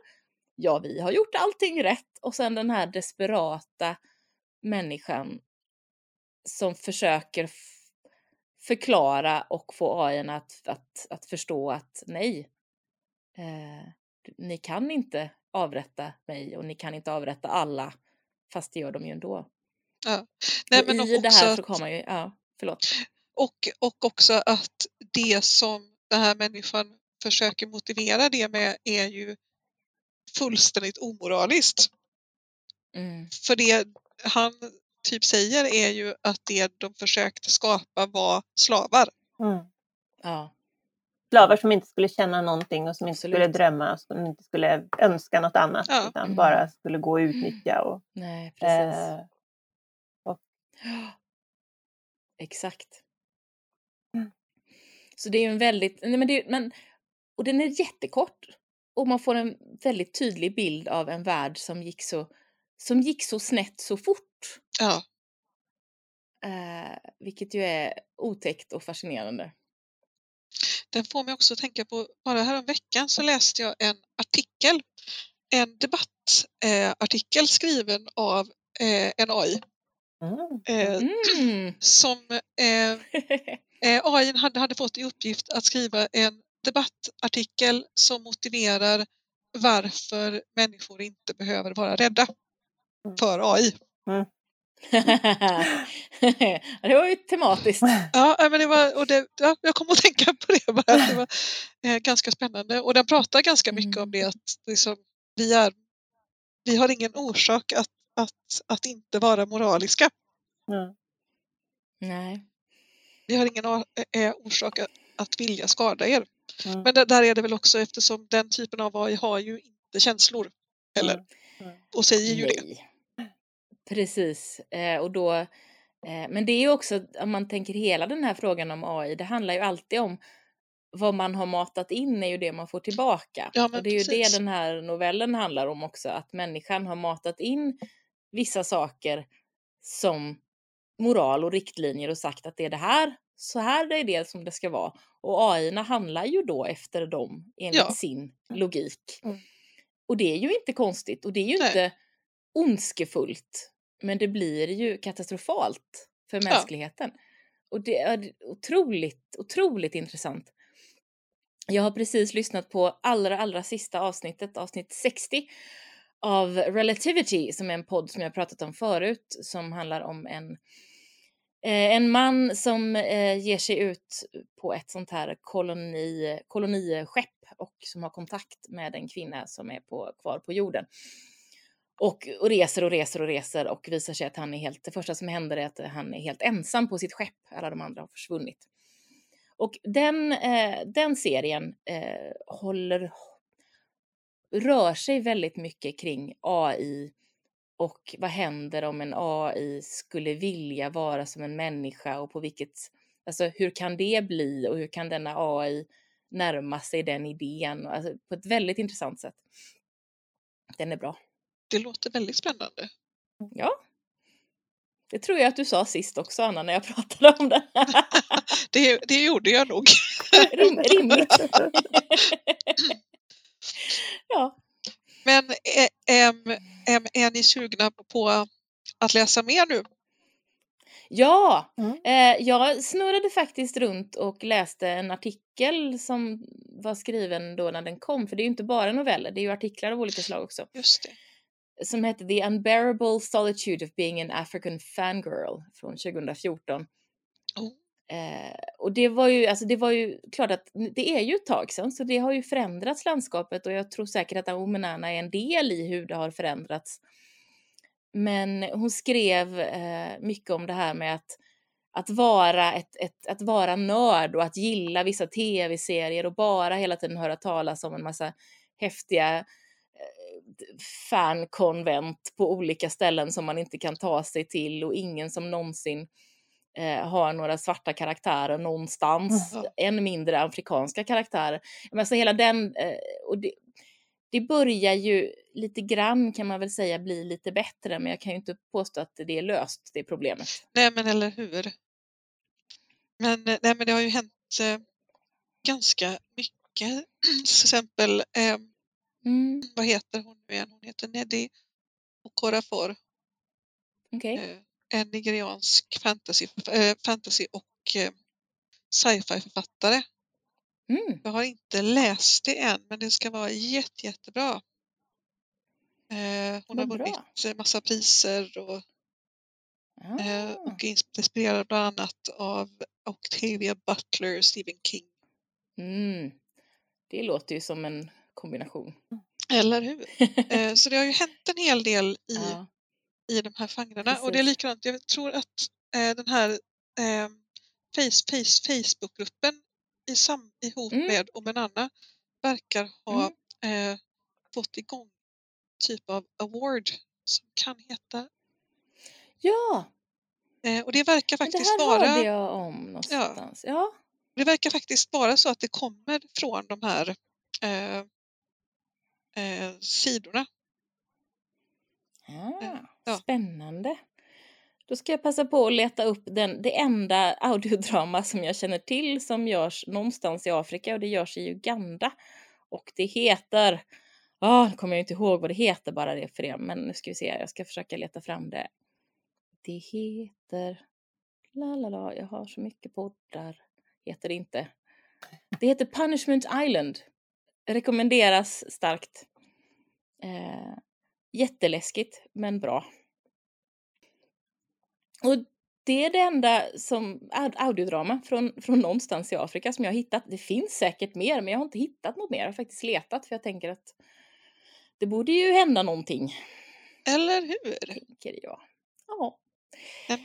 ja vi har gjort allting rätt. Och sen den här desperata människan som försöker förklara och få AI att, att, att förstå att nej, eh, ni kan inte avrätta mig och ni kan inte avrätta alla, fast det gör de ju ändå. Ja. Nej, men I det här så kommer ju, ja, förlåt. Och, och också att det som den här människan försöker motivera det med är ju fullständigt omoraliskt. Mm. För det han typ säger är ju att det de försökte skapa var slavar. Mm. Ja. Slavar som inte skulle känna någonting och som inte Absolut. skulle drömma och som inte skulle önska något annat ja. utan mm. bara skulle gå och utnyttja. Och, Nej, precis. Eh, och... Exakt. Så det är ju en väldigt, nej men, det, men och den är jättekort och man får en väldigt tydlig bild av en värld som gick så, som gick så snett så fort. Ja. Eh, vilket ju är otäckt och fascinerande. Den får mig också att tänka på, bara härom veckan så läste jag en artikel, en debattartikel eh, skriven av eh, en AI. Mm. mm. Som eh, AI hade, hade fått i uppgift att skriva en debattartikel som motiverar varför människor inte behöver vara rädda mm. för AI. Mm. det var ju tematiskt. Ja, men det var, och det, ja, jag kom att tänka på det bara. Det var eh, ganska spännande och den pratar ganska mycket mm. om det att liksom, vi, är, vi har ingen orsak att, att, att inte vara moraliska. Mm. Nej. Vi har ingen orsak att, vilja skada er. Mm. Men där är det väl också eftersom den typen av AI har ju inte känslor heller. Mm. mm. Och säger ju Nej. det. Precis, eh, och då, eh, men det är ju också, om man tänker hela den här frågan om AI, det handlar ju alltid om vad man har matat in är ju det man får tillbaka. Ja, och det är precis. ju det den här novellen handlar om också, att människan har matat in vissa saker som moral och riktlinjer och sagt att det är det här, så här det är det som det ska vara. Och AI handlar ju då efter dem enligt ja. sin logik. Mm. Och det är ju inte konstigt och det är ju Nej. inte ondskefullt. Men det blir ju katastrofalt för mänskligheten. Ja. Och det är otroligt, otroligt intressant. Jag har precis lyssnat på allra, allra sista avsnittet, avsnitt 60 av Relativity som är en podd som jag pratat om förut som handlar om en, eh, en man som eh, ger sig ut på ett sånt här koloni, koloniskepp och som har kontakt med en kvinna som är på, kvar på jorden. Och, och, reser och reser och reser och visar sig att han är helt, det första som händer är att han är helt ensam på sitt skepp. Alla de andra har försvunnit. Och den, eh, den serien eh, håller, rör sig väldigt mycket kring AI och vad händer om en AI skulle vilja vara som en människa och på vilket, alltså hur kan det bli och hur kan denna AI närma sig den idén alltså, på ett väldigt intressant sätt. Den är bra. Det låter väldigt spännande. Ja. Det tror jag att du sa sist också, Anna, när jag pratade om det. det, det gjorde jag nog. Rim, rimligt. ja. Men är, är, är, är ni sugna på att läsa mer nu? Ja, mm. eh, jag snurrade faktiskt runt och läste en artikel som var skriven då när den kom, för det är ju inte bara noveller, det är ju artiklar av olika slag också. Just det. Som hette The Unbearable Solitude of Being an African Fangirl från 2014. Eh, och det var, ju, alltså det var ju klart att det är ju ett tag sedan, så det har ju förändrats landskapet och jag tror säkert att Omenana är en del i hur det har förändrats. Men hon skrev eh, mycket om det här med att, att, vara ett, ett, att vara nörd och att gilla vissa tv-serier och bara hela tiden höra talas om en massa häftiga eh, fankonvent på olika ställen som man inte kan ta sig till och ingen som någonsin eh, har några svarta karaktärer någonstans, mm. än mindre afrikanska karaktärer. Men alltså hela den, eh, och det, det börjar ju lite grann kan man väl säga bli lite bättre, men jag kan ju inte påstå att det är löst, det problemet. Nej, men eller hur. Men, eh, nej, men det har ju hänt eh, ganska mycket. Till exempel, eh, mm. vad heter hon nu igen? Hon heter Neddy Okorafor. Okay. Eh, en nigeriansk fantasy, äh, fantasy och äh, sci-fi författare. Mm. Jag har inte läst det än men det ska vara jätte, jättebra. Eh, hon har vunnit massa priser och, ah. eh, och är inspirerad bland annat av Octavia Butler och Stephen King. Mm. Det låter ju som en kombination. Eller hur? eh, så det har ju hänt en hel del i ja i de här genrerna. Och det är likadant, jag tror att eh, den här eh, face, face, Facebookgruppen i sam, ihop mm. med Omenanna verkar ha mm. eh, fått igång typ av award som kan heta Ja! Eh, och det verkar faktiskt det här hörde jag om någonstans. Ja. ja. Det verkar faktiskt vara så att det kommer från de här eh, eh, sidorna Ah, ja. Spännande. Då ska jag passa på att leta upp den, det enda audiodrama som jag känner till som görs någonstans i Afrika och det görs i Uganda. Och det heter, ah, nu kommer jag inte ihåg vad det heter bara det för det, men nu ska vi se, jag ska försöka leta fram det. Det heter, la la la, jag har så mycket poddar, heter det inte. Det heter Punishment Island. Rekommenderas starkt. Eh, Jätteläskigt, men bra. Och det är det enda som, audiodrama från, från någonstans i Afrika som jag har hittat. Det finns säkert mer, men jag har inte hittat något mer. Jag har faktiskt letat för jag tänker att det borde ju hända någonting. Eller hur? Tänker jag. Ja.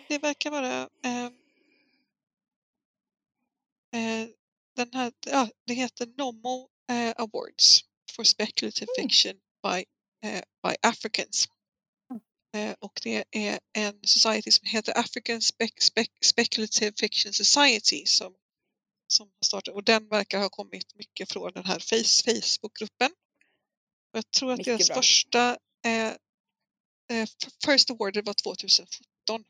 Det verkar vara eh, eh, den här, ja, det heter Nomo eh, Awards for Speculative mm. Fiction by by Africans. Eh, och det är en society som heter African Spe Spe Speculative Fiction Society som, som har startat och den verkar ha kommit mycket från den här face Facebookgruppen. Jag tror att mycket deras bra. första eh, eh, First Award var 2017.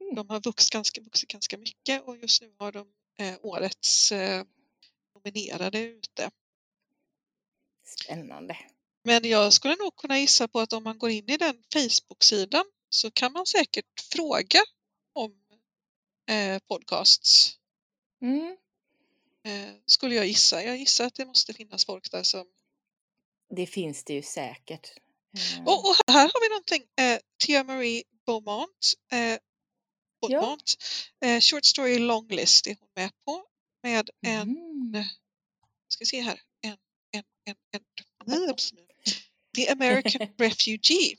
Mm. De har vuxit ganska, vuxit ganska mycket och just nu har de eh, årets eh, nominerade ute. Spännande. Men jag skulle nog kunna gissa på att om man går in i den Facebook-sidan så kan man säkert fråga om eh, podcasts. Mm. Eh, skulle jag gissa. Jag gissar att det måste finnas folk där som... Det finns det ju säkert. Mm. Och, och, här har vi någonting. Eh, Tia Marie Beaumont. Eh, Beaumont. Ja. Eh, short Story Long List är hon med på. Med en... Mm. Ska se här. En, en, en, en, en The American Refugee.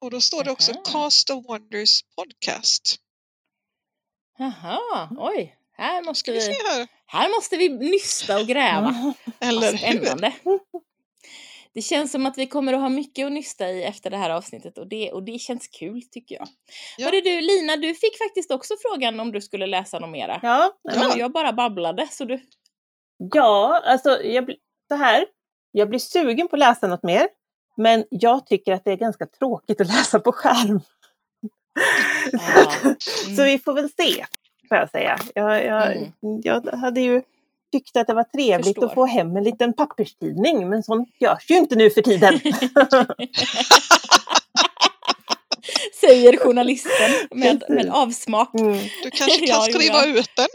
Och då står det också Aha. Cast of Wonders Podcast. Jaha, oj. Här måste, vi, vi här. här. måste vi nysta och gräva. Eller Spännande. Hur? Det känns som att vi kommer att ha mycket att nysta i efter det här avsnittet och det, och det känns kul tycker jag. Ja. Hörru du Lina, du fick faktiskt också frågan om du skulle läsa något mera. Ja. ja. Jag bara babblade så du... Ja, alltså jag, så här. Jag blir sugen på att läsa något mer. Men jag tycker att det är ganska tråkigt att läsa på skärm. Ja. Mm. så vi får väl se, får jag säga. Jag, jag, mm. jag hade ju tyckt att det var trevligt Förstår. att få hem en liten papperstidning, men sånt görs ju inte nu för tiden. Säger journalisten med, med avsmak. Mm. Du kanske kan ja, skriva ja. ut den.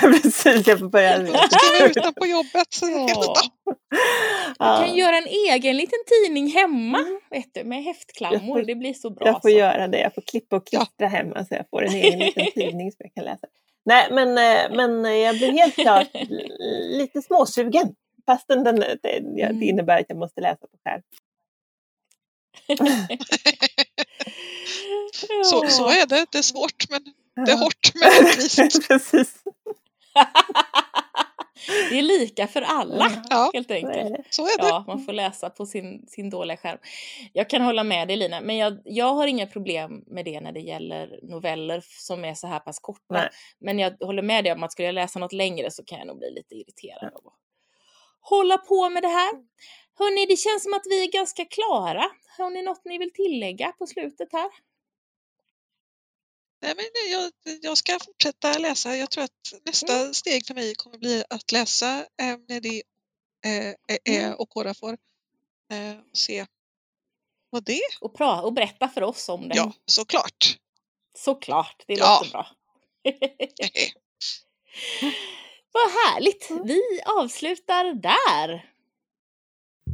Precis, jag får börja. Kan skriva ut den på jobbet. Ja. Du kan göra en egen liten tidning hemma mm. vet du, med häftklammor. det blir så bra. Jag får så. göra det. Jag får klippa och klistra ja. hemma så jag får en egen liten tidning som jag kan läsa. Nej, men, eh, men jag blir helt klart lite småsugen. Fastän den, det, det mm. innebär att jag måste läsa på skärm. så, så är det. Det är svårt, men det är hårt men rättvist. Precis. Det är lika för alla ja, helt enkelt. Så är det. Ja, man får läsa på sin, sin dåliga skärm. Jag kan hålla med dig Lina, men jag, jag har inga problem med det när det gäller noveller som är så här pass korta. Nej. Men jag håller med dig om att skulle jag läsa något längre så kan jag nog bli lite irriterad av att hålla på med det här. Hörni, det känns som att vi är ganska klara. Har ni något ni vill tillägga på slutet här? Nej, men jag, jag ska fortsätta läsa. Jag tror att nästa mm. steg för mig kommer bli att läsa eh, när det eh, mm. och Kora får eh, se vad det är. Och, pra, och berätta för oss om det. Ja, såklart. Såklart, det ja. låter bra. Vad härligt! Vi avslutar där.